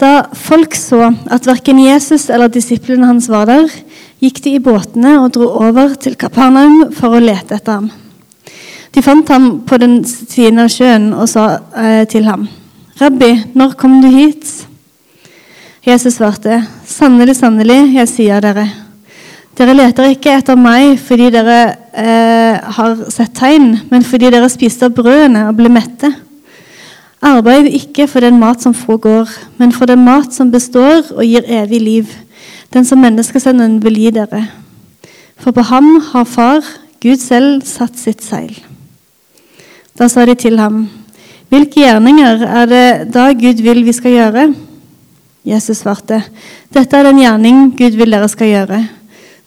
Da folk så at verken Jesus eller disiplene hans var der, gikk de i båtene og dro over til Kapernaum for å lete etter ham. De fant ham på den siden av sjøen og sa eh, til ham, 'Rabbi, når kom du hit?' Jesus svarte, 'Sannelig, sannelig, jeg sier dere.' Dere leter ikke etter meg fordi dere eh, har sett tegn, men fordi dere spiste opp brødene og ble mette. Arbeid ikke for den mat som forgår, men for den mat som består og gir evig liv, den som menneskesønnen vil gi dere. For på ham har Far, Gud selv, satt sitt seil. Da sa de til ham, Hvilke gjerninger er det da Gud vil vi skal gjøre? Jesus svarte, Dette er den gjerning Gud vil dere skal gjøre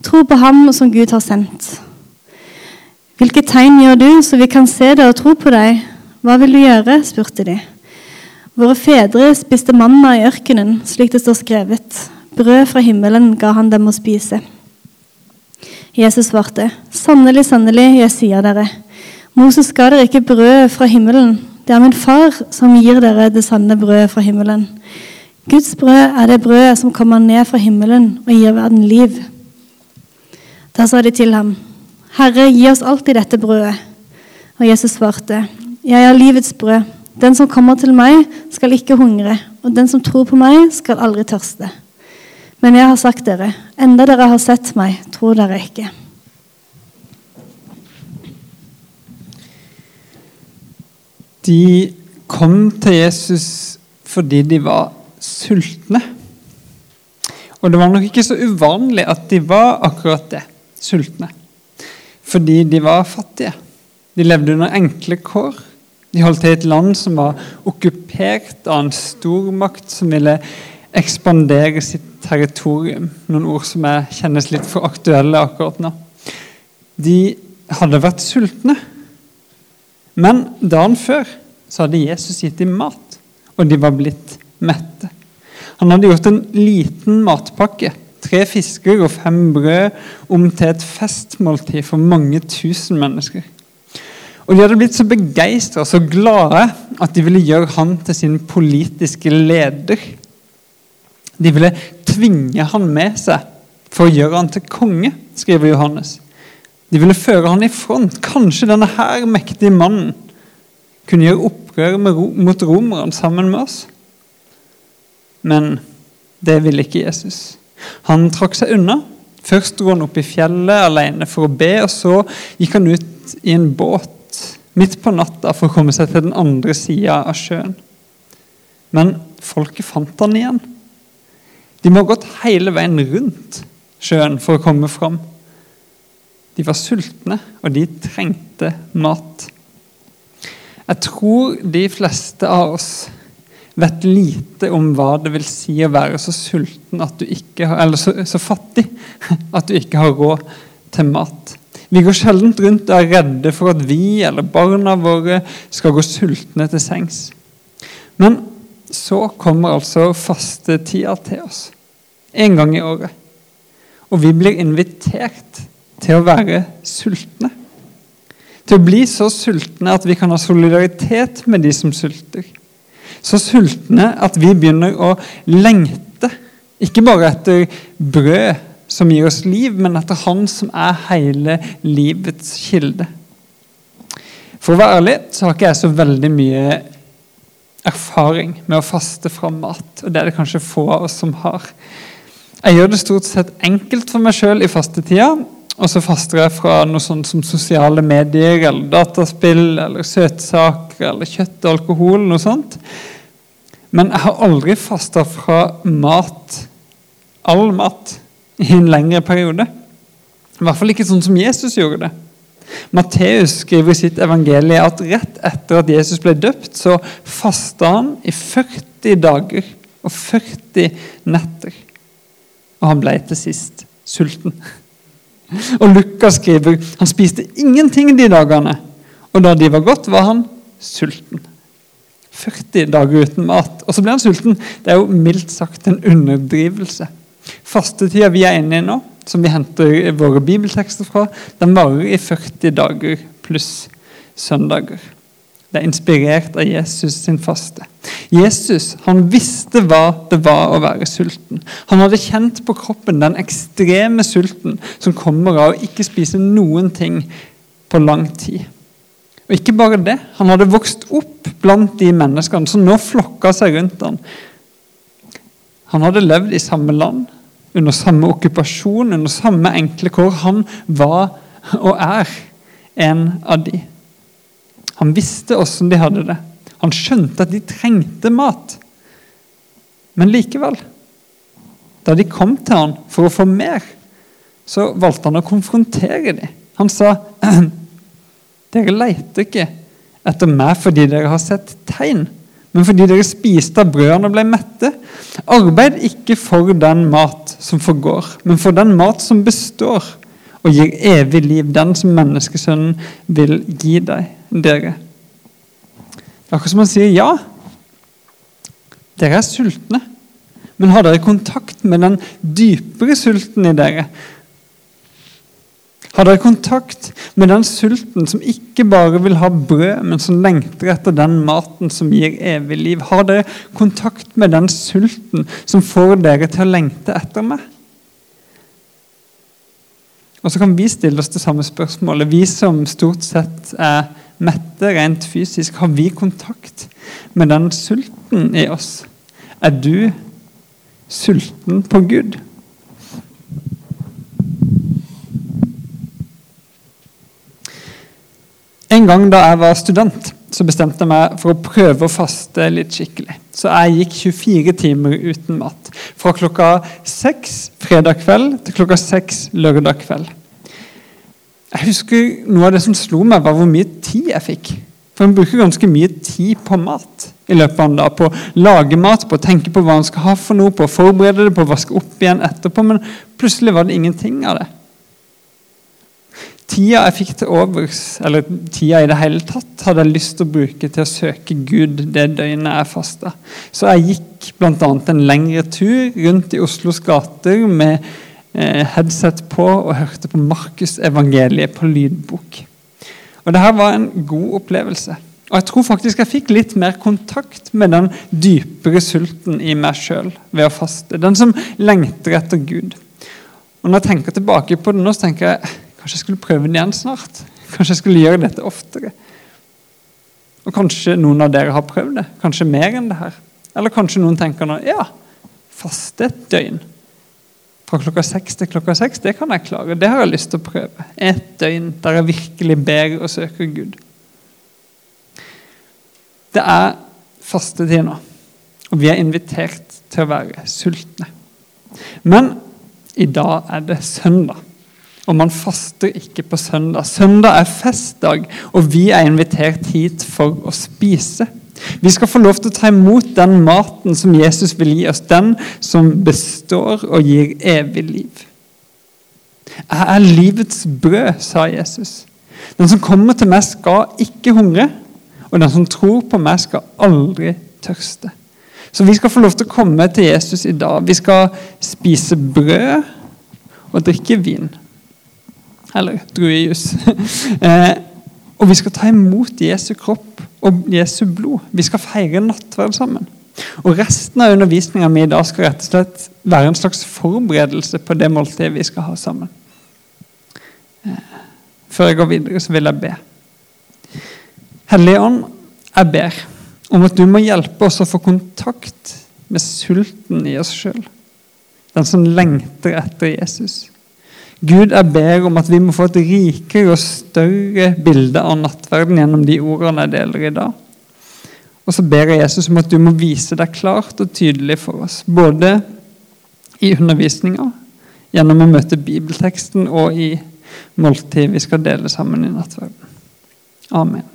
Tro på ham som Gud har sendt. Hvilke tegn gjør du, så vi kan se det og tro på deg? Hva vil du gjøre? spurte de. Våre fedre spiste manna i ørkenen, slik det står skrevet. Brød fra himmelen ga han dem å spise. Jesus svarte, sannelig, sannelig, jeg sier dere, Moses ga dere ikke brød fra himmelen. Det er min far som gir dere det sanne brødet fra himmelen. Guds brød er det brødet som kommer ned fra himmelen og gir verden liv. Da sa de til ham, Herre, gi oss alltid dette brødet. Og Jesus svarte, Jeg er livets brød. Den som kommer til meg, skal ikke hungre, og den som tror på meg, skal aldri tørste. Men jeg har sagt dere, enda dere har sett meg, tror dere ikke. De kom til Jesus fordi de var sultne. Og det var nok ikke så uvanlig at de var akkurat det sultne. Fordi de var fattige. De levde under enkle kår. De holdt til i et land som var okkupert av en stormakt som ville ekspandere sitt territorium. Noen ord som jeg kjennes litt for aktuelle akkurat nå. De hadde vært sultne. Men dagen før så hadde Jesus gitt dem mat, og de var blitt mette. Han hadde gjort en liten matpakke tre fisker og fem brød om til et festmåltid for mange tusen mennesker. Og De hadde blitt så begeistra og så glade at de ville gjøre han til sin politiske leder. De ville tvinge han med seg for å gjøre han til konge, skriver Johannes. De ville føre han i front. Kanskje denne her mektige mannen kunne gjøre opprør mot romerne sammen med oss. Men det ville ikke Jesus. Han trakk seg unna. Først dro han opp i fjellet alene for å be, og så gikk han ut i en båt midt på natta for å komme seg til den andre sida av sjøen. Men folket fant han igjen. De må ha gått hele veien rundt sjøen for å komme fram. De var sultne, og de trengte mat. Jeg tror de fleste av oss vet lite om hva det vil si å være så sulten at du ikke har, eller så, så fattig at du ikke har råd til mat. Vi går sjelden rundt og er redde for at vi eller barna våre skal gå sultne til sengs. Men så kommer altså fastetida til oss. En gang i året. Og vi blir invitert til å være sultne. Til å bli så sultne at vi kan ha solidaritet med de som sulter så sultne at vi begynner å lengte. Ikke bare etter brød som gir oss liv, men etter Han som er hele livets kilde. For å være ærlig så har ikke jeg så veldig mye erfaring med å faste fra mat. Og det er det kanskje få av oss som har. Jeg gjør det stort sett enkelt for meg sjøl i fastetida. Og så faster jeg fra noe sånt som sosiale medier eller dataspill eller søtsaker eller kjøtt og alkohol. noe sånt. Men jeg har aldri fasta fra mat, all mat, i en lengre periode. I hvert fall ikke sånn som Jesus gjorde det. Matteus skriver i sitt evangelie at rett etter at Jesus ble døpt, så fasta han i 40 dager og 40 netter. Og han ble til sist sulten. Og Lukas skriver han spiste ingenting de dagene, og da de var gått, var han sulten. 40 dager uten mat. Og så ble han sulten. Det er jo mildt sagt en underdrivelse. Fastetida vi er inne i nå, som vi henter våre bibeltekster fra, den varer i 40 dager pluss søndager. Det er inspirert av Jesus sin faste. Jesus han visste hva det var å være sulten. Han hadde kjent på kroppen den ekstreme sulten som kommer av å ikke spise noen ting på lang tid. Og ikke bare det, Han hadde vokst opp blant de menneskene som nå flokka seg rundt ham. Han hadde levd i samme land, under samme okkupasjon, under samme enkle kår. Han var og er en av de. Han visste åssen de hadde det. Han skjønte at de trengte mat. Men likevel, da de kom til han for å få mer, så valgte han å konfrontere dem. Han sa, 'Dere leter ikke etter meg fordi dere har sett tegn, men fordi dere spiste av brødene og ble mette.' 'Arbeid ikke for den mat som forgår, men for den mat som består' og gir evig liv, den som menneskesønnen vil gi deg, dere. Det er akkurat som han sier ja. Dere er sultne. Men har dere kontakt med den dypere sulten i dere? Har dere kontakt med den sulten som ikke bare vil ha brød, men som lengter etter den maten som gir evig liv? Har dere kontakt med den sulten som får dere til å lengte etter meg? Og så kan vi stille oss det samme spørsmålet. Vi som stort sett er mette rent fysisk, har vi kontakt med den sulten i oss? Er du sulten på Gud? En gang da jeg var student, så bestemte jeg meg for å prøve å faste litt skikkelig. Så jeg gikk 24 timer uten mat. Fra klokka 6 fredag kveld til klokka 6 lørdag kveld. Jeg husker Noe av det som slo meg, var hvor mye tid jeg fikk. For En bruker ganske mye tid på mat i løpet av en dag. På å lage mat, på å tenke på hva en skal ha for noe, på å forberede det, på å vaske opp igjen etterpå. Men plutselig var det ingenting av det. Tida jeg fikk til overs, eller tida i det hele tatt, hadde jeg lyst til å bruke til å søke Gud det døgnet jeg fasta. Så jeg gikk bl.a. en lengre tur rundt i Oslos gater med Eh, headset på og hørte på Markus-evangeliet på lydbok. Og Dette var en god opplevelse. Og Jeg tror faktisk jeg fikk litt mer kontakt med den dypere sulten i meg sjøl ved å faste. Den som lengter etter Gud. Og Når jeg tenker tilbake på det nå, så tenker jeg kanskje jeg skulle prøve den igjen snart. Kanskje jeg skulle gjøre dette oftere. Og Kanskje noen av dere har prøvd det. Kanskje mer enn det her. Eller kanskje noen tenker nå ja, faste et døgn fra klokka seks til klokka seks, det kan jeg klare. Det har jeg lyst til å prøve. Et døgn der jeg virkelig ber og søker Gud. Det er fastetid nå, og vi er invitert til å være sultne. Men i dag er det søndag, og man faster ikke på søndag. Søndag er festdag, og vi er invitert hit for å spise. Vi skal få lov til å ta imot den maten som Jesus vil gi oss, den som består og gir evig liv. Jeg er livets brød, sa Jesus. Den som kommer til meg, skal ikke hungre, og den som tror på meg, skal aldri tørste. Så vi skal få lov til å komme til Jesus i dag. Vi skal spise brød og drikke vin. Eller druejus. Eh, og vi skal ta imot Jesu kropp og Jesu blod. Vi skal feire nattverd sammen. Og Resten av undervisninga mi skal rett og slett være en slags forberedelse på det måltidet vi skal ha sammen. Eh, før jeg går videre, så vil jeg be. Hellige Ånd, jeg ber om at du må hjelpe oss å få kontakt med sulten i oss sjøl. Den som lengter etter Jesus. Gud, jeg ber om at vi må få et rikere og større bilde av nattverden gjennom de ordene jeg deler i dag. Og så ber jeg Jesus om at du må vise deg klart og tydelig for oss. Både i undervisninga, gjennom å møte bibelteksten og i måltid vi skal dele sammen i nattverden. Amen.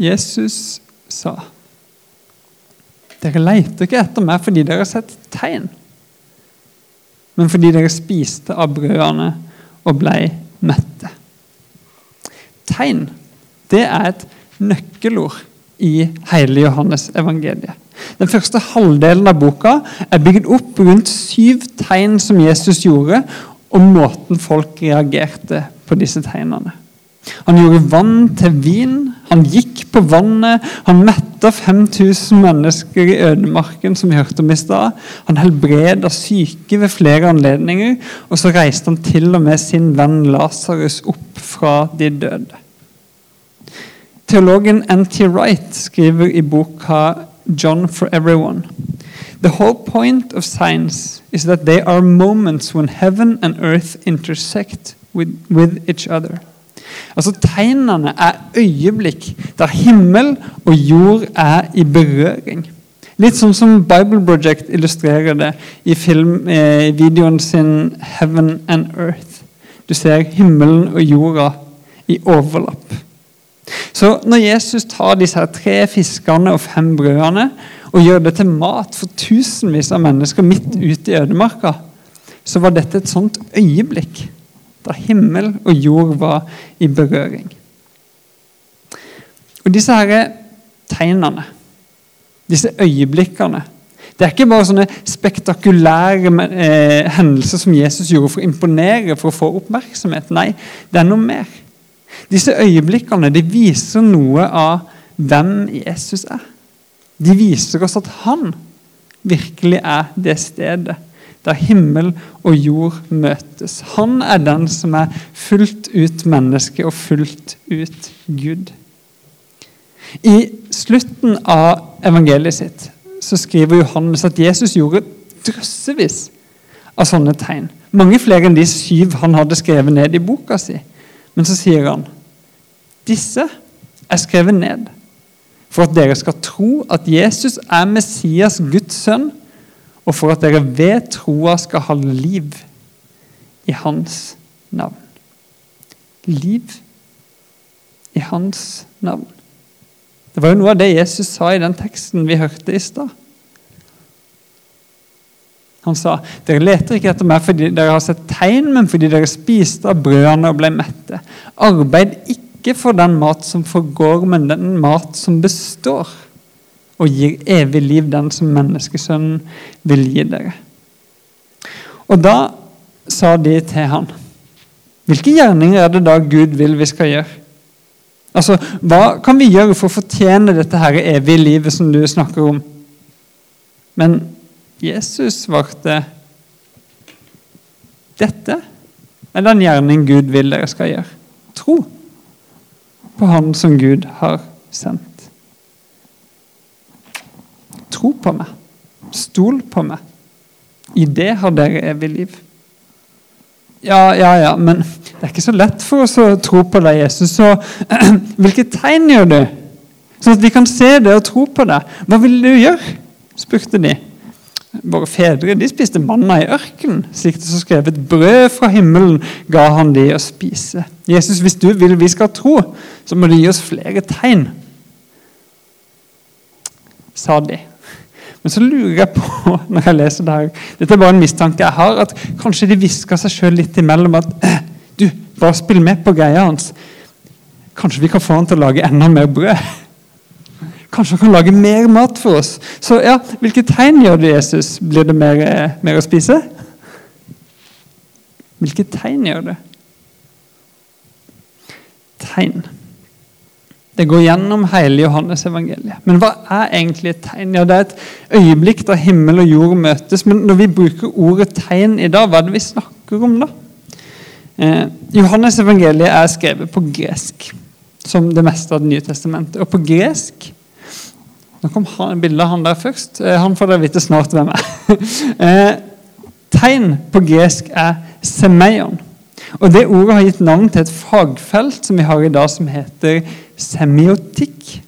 Jesus sa Dere leter ikke etter meg fordi dere har sett tegn men fordi dere spiste av brødene og blei mette. Tegn det er et nøkkelord i hele Johannes evangeliet. Den første halvdelen av boka er bygd opp rundt syv tegn som Jesus gjorde, og måten folk reagerte på disse tegnene. Han gjorde vann til vin. Han gikk på vannet. Han metta 5000 mennesker i ødemarken, som vi hørte om i stad. Han helbreda syke ved flere anledninger. Og så reiste han til og med sin venn Lasarus opp fra de døde. Teologen N.T. Wright skriver i boka 'John for Everyone'. The whole point of science is that they are moments when heaven and earth intersect with, with each other. Altså Tegnene er øyeblikk der himmel og jord er i berøring. Litt sånn som Bible Project illustrerer det i film, eh, videoen sin 'Heaven and Earth'. Du ser himmelen og jorda i overlapp. Så når Jesus tar disse tre fiskene og fem brødene og gjør det til mat for tusenvis av mennesker midt ute i ødemarka, så var dette et sånt øyeblikk da himmel og jord var i berøring. Og disse her tegnene, disse øyeblikkene Det er ikke bare sånne spektakulære eh, hendelser som Jesus gjorde for å imponere, for å få oppmerksomhet. Nei, det er noe mer. Disse øyeblikkene de viser noe av hvem Jesus er. De viser oss at han virkelig er det stedet der himmel og jord møtes. Han er den som er fullt ut menneske og fullt ut Gud. I slutten av evangeliet sitt så skriver Johannes at Jesus gjorde drøssevis av sånne tegn. Mange flere enn de syv han hadde skrevet ned i boka si. Men så sier han disse er skrevet ned for at dere skal tro at Jesus er Messias, Guds sønn, og for at dere ved troa skal ha liv i hans navn. Liv i hans navn. Det var jo noe av det Jesus sa i den teksten vi hørte i stad. Han sa dere leter ikke etter meg fordi dere har sett tegn, men fordi dere spiste av brødene og ble mette. Arbeid ikke for den mat som forgår, men den mat som består og gir evig liv, den som menneskesønnen vil gi dere. Og da sa de til han, hvilke gjerninger er det da Gud vil vi skal gjøre? Altså, Hva kan vi gjøre for å fortjene dette her evige livet som du snakker om? Men Jesus svarte dette er den gjerning Gud vil dere skal gjøre. Tro på Han som Gud har sendt. Tro på meg. Stol på meg. I det har dere evig liv. Ja, ja, ja, men det er ikke så lett for oss å tro på deg, Jesus. Så hvilke tegn gjør du? Sånn at vi kan se det og tro på det. Hva vil du gjøre? spurte de. Våre fedre de spiste manna i ørkenen. Slik det så skrevet brød fra himmelen ga han de å spise. Jesus, hvis du vil vi skal tro, så må du gi oss flere tegn. Sa de. Men så lurer jeg på, når jeg leser det her Dette er bare en mistanke jeg har, at kanskje de hviska seg sjøl litt imellom at eh, Du, bare spill med på greia hans. Kanskje vi kan få han til å lage enda mer brød? Kanskje han kan lage mer mat for oss? Så ja, hvilke tegn gjør det Jesus? Blir det mer, eh, mer å spise? Hvilke tegn gjør det? Tegn. Det går gjennom hele Johannes-evangeliet. Men hva er egentlig et tegn? Ja, Det er et øyeblikk da himmel og jord møtes. Men når vi bruker ordet tegn i dag, hva er det vi snakker om da? Eh, Johannes-evangeliet er skrevet på gresk, som det meste av Det nye testamentet. Og på gresk Nå kom han, bildet av han der først. Eh, han får dere vite snart hvem er. eh, tegn på gresk er semeion. Og Det ordet har gitt navn til et fagfelt som vi har i dag, som heter semiotikk.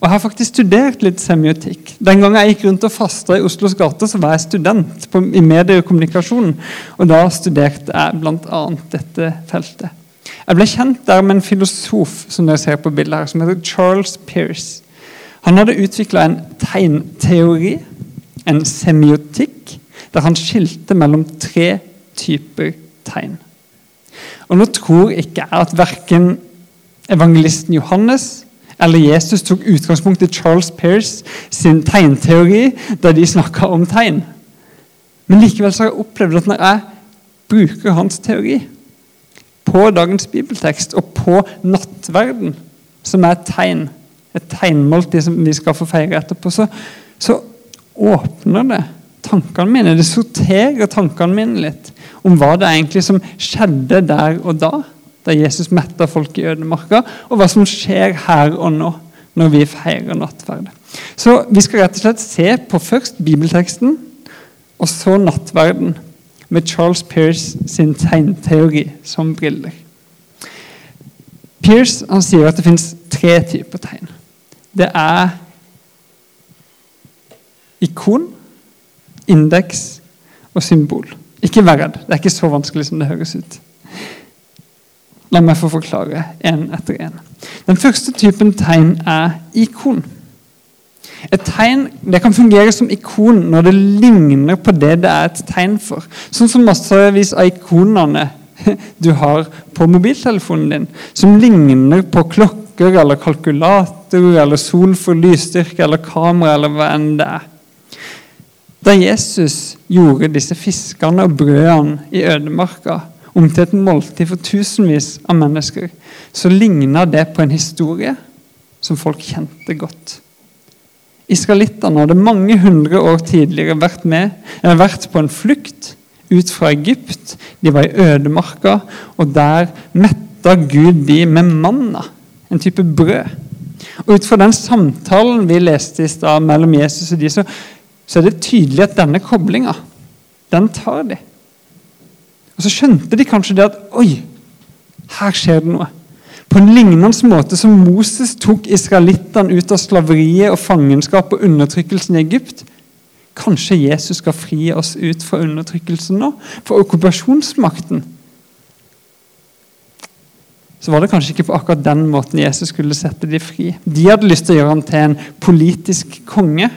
Og Jeg har faktisk studert litt semiotikk. Den gangen jeg gikk rundt og fasta i Oslos gater, så var jeg student på, i medie og kommunikasjon. Og Da studerte jeg bl.a. dette feltet. Jeg ble kjent der med en filosof som dere ser på bildet her, som heter Charles Pearce. Han hadde utvikla en tegnteori, en semiotikk, der han skilte mellom tre typer tegn. Og Nå tror ikke jeg at verken evangelisten Johannes eller Jesus tok utgangspunkt i Charles Pearce sin tegnteori da de snakka om tegn. Men likevel så har jeg opplevd at når jeg bruker hans teori på dagens bibeltekst og på nattverden, som er et tegn, et tegnmåltid som vi skal få feire etterpå, så, så åpner det tankene mine. Det sorterer tankene mine litt om hva det egentlig som skjedde der og da, da Jesus metta folk i ødemarka, og hva som skjer her og nå når vi feirer nattverd. Så vi skal rett og slett se på først bibelteksten, og så nattverden, med Charles Pearce sin tegnteori som briller. Pearce han sier at det fins tre typer tegn. Det er ikon, indeks og symbol. Ikke vær redd. Det er ikke så vanskelig som det høres ut. La meg få forklare én etter én. Den første typen tegn er ikon. Et tegn det kan fungere som ikon når det ligner på det det er et tegn for. Sånn som massevis av ikonene du har på mobiltelefonen din, som ligner på klokker eller kalkulatorer eller sol for lysstyrke eller kamera eller hva enn det er. Da Jesus gjorde disse fiskene og brødene i ødemarka om til et måltid for tusenvis av mennesker, så ligna det på en historie som folk kjente godt. Israelittene hadde mange hundre år tidligere vært, med, vært på en flukt ut fra Egypt. De var i ødemarka, og der metta Gud de med manna, en type brød. Og Ut fra den samtalen vi leste i stad mellom Jesus og de, så så er det tydelig at denne koblinga, den tar de. Og Så skjønte de kanskje det at Oi, her skjer det noe. På en lignende måte som Moses tok israelittene ut av slaveriet og fangenskap og undertrykkelsen i Egypt. Kanskje Jesus skal fri oss ut fra undertrykkelsen nå? For okkupasjonsmakten. Så var det kanskje ikke på akkurat den måten Jesus skulle sette dem fri. De hadde lyst til å gjøre ham til en politisk konge.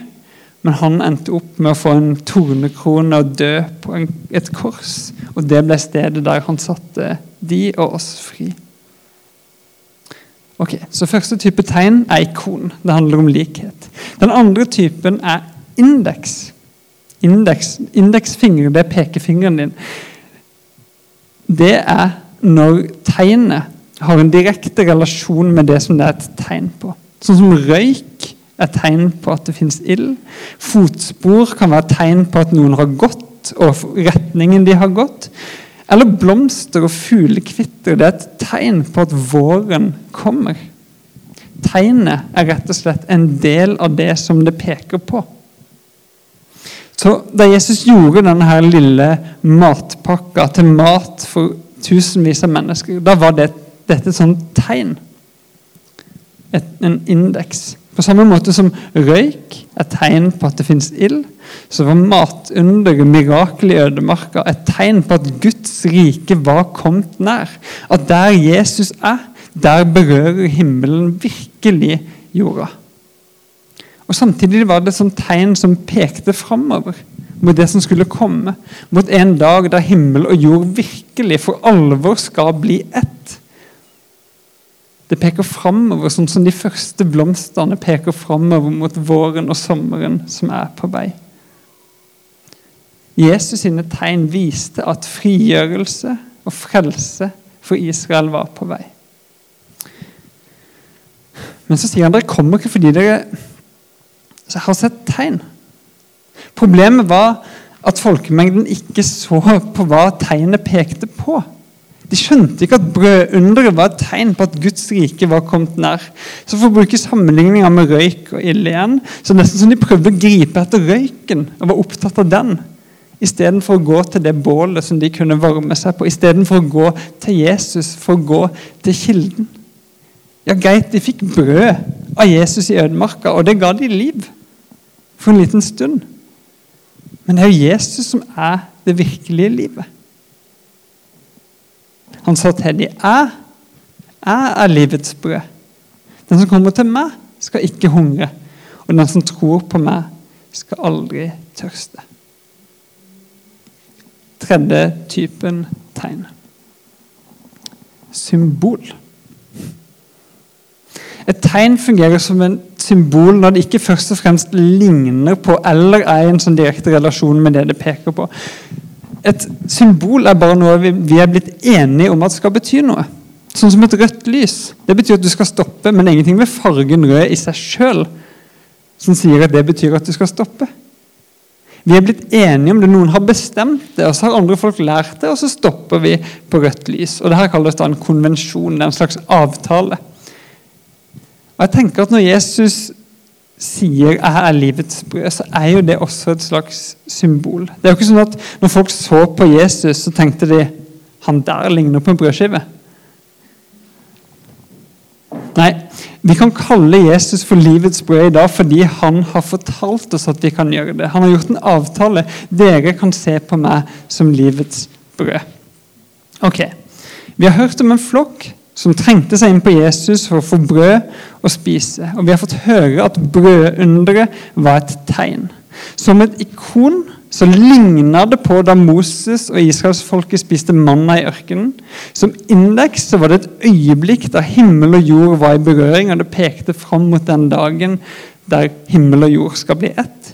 Men han endte opp med å få en tornekrone og dø på en, et kors. Og det ble stedet der han satte de og oss fri. Ok, Så første type tegn er ikon. Det handler om likhet. Den andre typen er indeks. Indeks, Indeksfinger, det er pekefingeren din. Det er når tegnet har en direkte relasjon med det som det er et tegn på. Sånn som røyk er tegn på at det fins ild. Fotspor kan være tegn på at noen har gått, og retningen de har gått. Eller blomster og fuglekvitter. Det er et tegn på at våren kommer. Tegnet er rett og slett en del av det som det peker på. Så Da Jesus gjorde denne lille matpakka til mat for tusenvis av mennesker, da var det, dette et sånt tegn. Et, en indeks. På samme måte som røyk er tegn på at det fins ild, så var matunderet, mirakelet i ødemarka, et tegn på at Guds rike var kommet nær. At der Jesus er, der berører himmelen virkelig jorda. Og Samtidig var det et tegn som pekte framover, mot det som skulle komme. Mot en dag da himmel og jord virkelig for alvor skal bli ett. Det peker framover, sånn som de første blomstene peker framover mot våren og sommeren som er på vei. Jesus sine tegn viste at frigjørelse og frelse for Israel var på vei. Men så sier han dere kommer ikke fordi dere har sett tegn. Problemet var at folkemengden ikke så på hva tegnet pekte på. De skjønte ikke at brødunderet var et tegn på at Guds rike var kommet nær. Så For å bruke sammenligninga med røyk og ild igjen, så nesten som de prøvde å gripe etter røyken og var opptatt av den, istedenfor å gå til det bålet som de kunne varme seg på, istedenfor å gå til Jesus, for å gå til kilden. Ja, greit, de fikk brød av Jesus i ødemarka, og det ga de liv for en liten stund. Men det er jo Jesus som er det virkelige livet. Han sa til dem, 'Jeg, jeg er livets brød.' 'Den som kommer til meg, skal ikke hungre.' 'Og den som tror på meg, skal aldri tørste.' Tredje typen tegn. Symbol. Et tegn fungerer som en symbol når det ikke først og fremst ligner på eller er i en sånn direkte relasjon med det det peker på. Et symbol er bare noe vi, er blitt enige om at skal bety noe. Sånn som et rødt lys. Det betyr at du skal stoppe, men ingenting ved fargen rød i seg sjøl som sier at det betyr at du skal stoppe. Vi er blitt enige om det. Noen har bestemt det, og så har andre folk lært det, og så stopper vi på rødt lys. Og det her kalles da en konvensjon, det er en slags avtale. Og jeg tenker at Når Jesus sier 'jeg er livets brød', så er jo det også et slags symbol. Det er jo ikke sånn at Når folk så på Jesus, så tenkte de 'han der ligner på en brødskive'. Nei, vi kan kalle Jesus for livets brød i dag fordi han har fortalt oss at vi kan gjøre det. Han har gjort en avtale. Dere kan se på meg som livets brød. Ok, Vi har hørt om en flokk som trengte seg inn på Jesus for å få brød å spise. Og vi har fått høre at brødunderet var et tegn. Som et ikon så ligna det på da Moses og israelsfolket spiste manna i ørkenen. Som indeks så var det et øyeblikk da himmel og jord var i berøring, og det pekte fram mot den dagen der himmel og jord skal bli ett.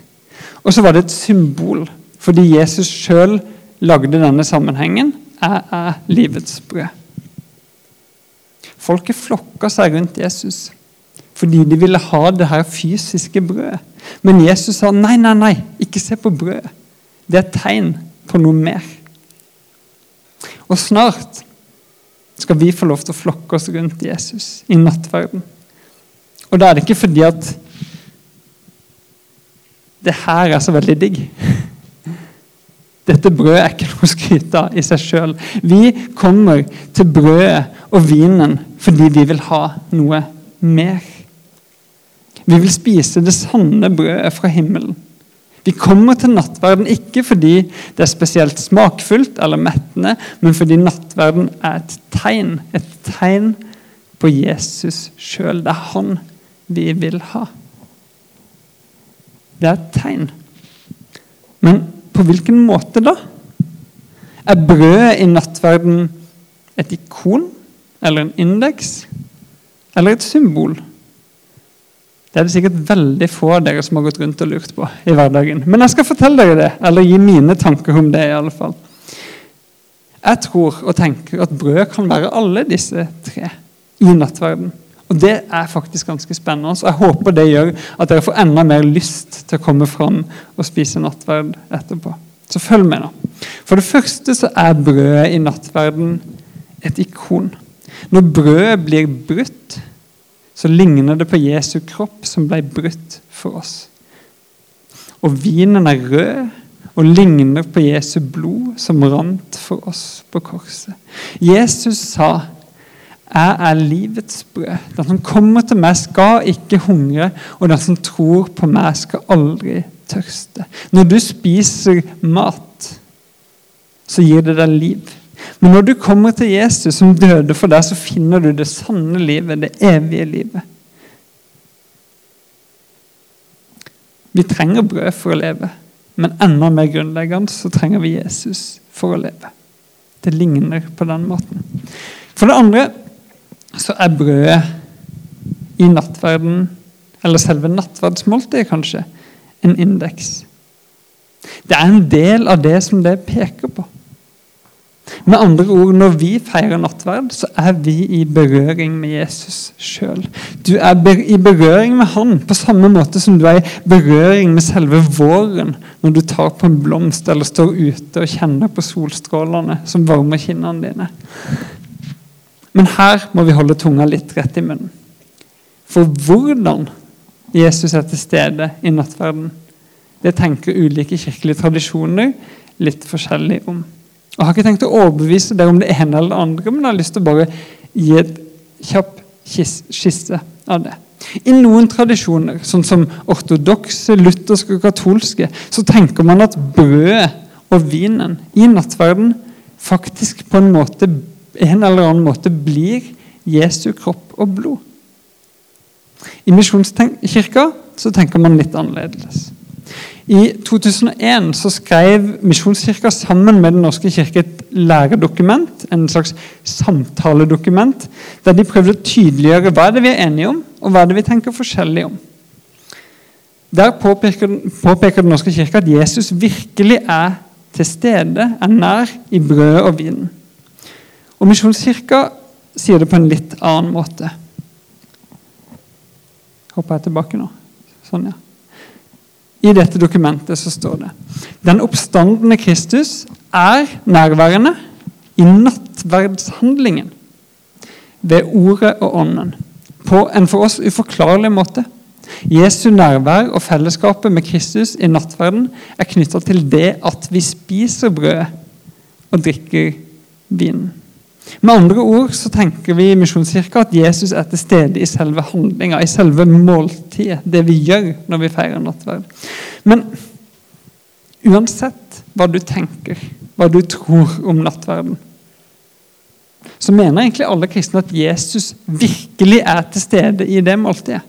Og så var det et symbol, fordi Jesus sjøl lagde denne sammenhengen. Jeg er livets brød. Folket flokka seg rundt Jesus fordi de ville ha det her fysiske brødet. Men Jesus sa nei, nei, nei, ikke se på brødet. Det er et tegn på noe mer. Og snart skal vi få lov til å flokke oss rundt Jesus i nattverden. Og da er det ikke fordi at det her er så veldig digg. Dette brødet er ikke noe å skryte av i seg sjøl. Vi kommer til brødet og vinen fordi vi vil ha noe mer. Vi vil spise det sanne brødet fra himmelen. Vi kommer til nattverden ikke fordi det er spesielt smakfullt eller mettende, men fordi nattverden er et tegn. Et tegn på Jesus sjøl. Det er han vi vil ha. Det er et tegn. Men på hvilken måte da? Er brødet i nattverden et ikon eller en indeks eller et symbol? Det er det sikkert veldig få av dere som har gått rundt og lurt på i hverdagen. Men jeg skal fortelle dere det, eller gi mine tanker om det. i alle fall. Jeg tror og tenker at brød kan være alle disse tre i nattverden. Og Det er faktisk ganske spennende. Så jeg håper det gjør at dere får enda mer lyst til å komme fram og spise nattverd etterpå. Så følg med, nå. For det første så er brødet i nattverden et ikon. Når brødet blir brutt, så ligner det på Jesu kropp som ble brutt for oss. Og vinen er rød og ligner på Jesu blod som rant for oss på korset. Jesus sa, 'Jeg er livets brød'. Den som kommer til meg, skal ikke hungre, og den som tror på meg, skal aldri tørste. Når du spiser mat, så gir det deg liv. Men når du kommer til Jesus som døde for deg, så finner du det sanne livet, det evige livet. Vi trenger brød for å leve, men enda mer grunnleggende så trenger vi Jesus for å leve. Det ligner på den måten. For det andre så er brødet i nattverden, eller selve nattverdsmåltidet kanskje, en indeks. Det er en del av det som det peker på. Med andre ord, når vi feirer nattverd, så er vi i berøring med Jesus sjøl. Du er i berøring med han på samme måte som du er i berøring med selve våren når du tar på en blomst eller står ute og kjenner på solstrålene som varmer kinnene dine. Men her må vi holde tunga litt rett i munnen. For hvordan Jesus er til stede i nattverden, det tenker ulike kirkelige tradisjoner litt forskjellig om. Jeg har ikke tenkt å overbevise deg om det ene eller det andre, men jeg har lyst til å bare gi et kjapp skisse av det. I noen tradisjoner, sånn som ortodokse, lutherske og katolske, så tenker man at brødet og vinen i nattverden faktisk på en, måte, en eller annen måte blir Jesu kropp og blod. I Misjonskirka så tenker man litt annerledes. I 2001 så skrev Misjonskirka sammen med Den norske kirke et læredokument, en slags samtaledokument, der de prøvde å tydeliggjøre hva er det vi er enige om, og hva er det vi tenker forskjellig om. Der påpeker, påpeker Den norske kirke at Jesus virkelig er til stede, er nær i brødet og vinen. Og Misjonskirka sier det på en litt annen måte. Hopper jeg tilbake nå? Sånn, ja. I dette dokumentet så står det Den oppstandende Kristus er nærværende i nattverdshandlingen ved ordet og ånden på en for oss uforklarlig måte. Jesu nærvær og fellesskapet med Kristus i nattverden er knytta til det at vi spiser brød og drikker vin. Med andre ord så tenker vi i Misjonskirka at Jesus er til stede i selve handlinga, i selve måltidet, det vi gjør når vi feirer nattverd. Men uansett hva du tenker, hva du tror om nattverden, så mener egentlig alle kristne at Jesus virkelig er til stede i det måltidet.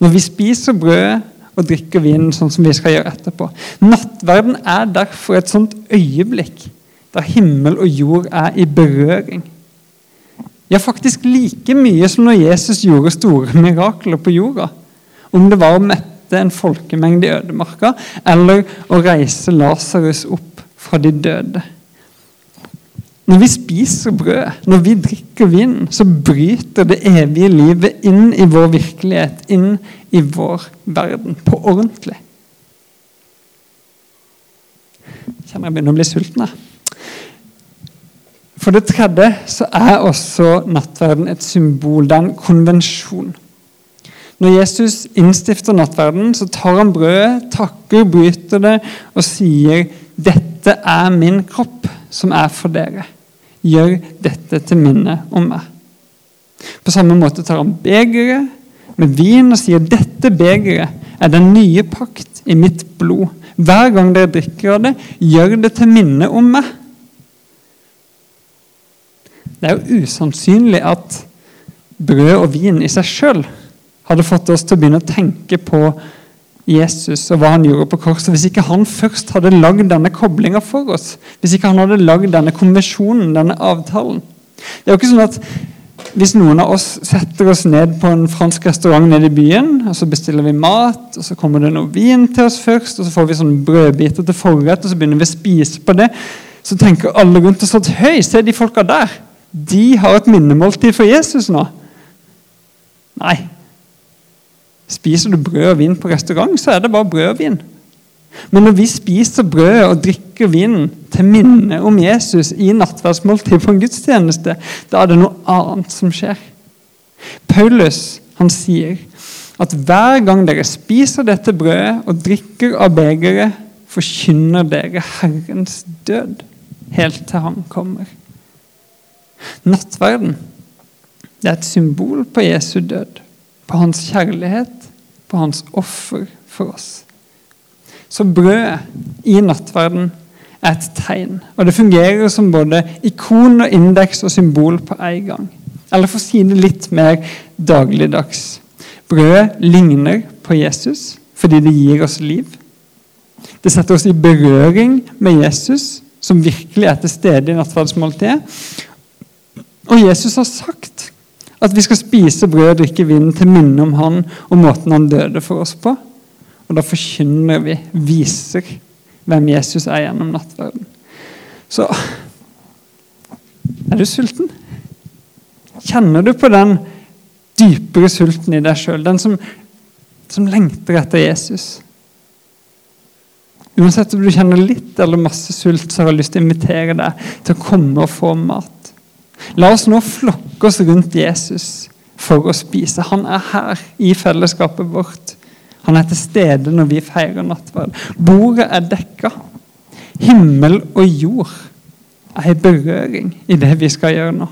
Når vi spiser brød og drikker vin, sånn som vi skal gjøre etterpå. Nattverden er derfor et sånt øyeblikk der himmel og jord er i berøring. Ja, faktisk like mye som når Jesus gjorde store mirakler på jorda. Om det var å mette en folkemengde i ødemarka, eller å reise Lasarus opp fra de døde. Når vi spiser brød, når vi drikker vin, så bryter det evige livet inn i vår virkelighet, inn i vår verden, på ordentlig. Jeg kjenner jeg begynner å bli sulten. For det tredje så er også nattverden et symbol, det er en konvensjon. Når Jesus innstifter nattverden, så tar han brødet, takker, bryter det og sier 'Dette er min kropp, som er for dere'. Gjør dette til minne om meg. På samme måte tar han begeret med vin og sier dette begeret er den nye pakt i mitt blod. Hver gang dere drikker av det, gjør det til minne om meg. Det er jo usannsynlig at brød og vin i seg sjøl hadde fått oss til å begynne å tenke på Jesus og hva han gjorde på korset, hvis ikke han først hadde lagd denne koblinga for oss, hvis ikke han hadde lagd denne konvensjonen, denne avtalen. Det er jo ikke sånn at Hvis noen av oss setter oss ned på en fransk restaurant nede i byen, og så bestiller vi mat, og så kommer det noe vin til oss først, og så får vi sånne brødbiter til forrett, og så begynner vi å spise på det, så tenker alle rundt oss at høy, se de folka der. De har et minnemåltid for Jesus nå. Nei, Spiser du brød og vin på restaurant, så er det bare brød og vin. Men når vi spiser brød og drikker vin til minne om Jesus i nattverdsmåltid på en gudstjeneste, da er det noe annet som skjer. Paulus han sier at hver gang dere spiser dette brødet og drikker av begeret, forkynner dere Herrens død helt til Han kommer. Nattverden det er et symbol på Jesu død på hans kjærlighet, på hans offer for oss. Så brød i nattverden er et tegn, og det fungerer som både ikon og indeks og symbol på en gang. Eller for å si det litt mer dagligdags. Brødet ligner på Jesus fordi det gir oss liv. Det setter oss i berøring med Jesus, som virkelig er til stede i nattverdsmåltidet. Og Jesus har sagt at vi skal spise brød og drikke vin til minne om han og måten han døde for oss på. Og da forkynner vi, viser hvem Jesus er gjennom nattverden. Så er du sulten? Kjenner du på den dypere sulten i deg sjøl? Den som, som lengter etter Jesus? Uansett om du kjenner litt eller masse sult, så har jeg lyst til å invitere deg til å komme og få mat. La oss nå flokke oss rundt Jesus for å spise. Han er her i fellesskapet vårt. Han er til stede når vi feirer nattverd. Bordet er dekka. Himmel og jord er i berøring i det vi skal gjøre nå.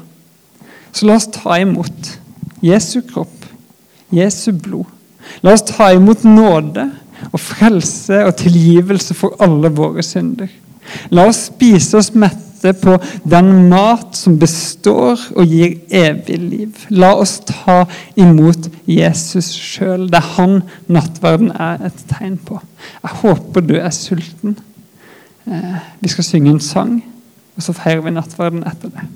Så la oss ta imot Jesu kropp, Jesu blod. La oss ta imot nåde og frelse og tilgivelse for alle våre synder. La oss spise oss mette faste på den mat som består og gir evig liv. La oss ta imot Jesus sjøl. Det er han nattverden er et tegn på. Jeg håper du er sulten. Eh, vi skal synge en sang, og så feirer vi nattverden etter det.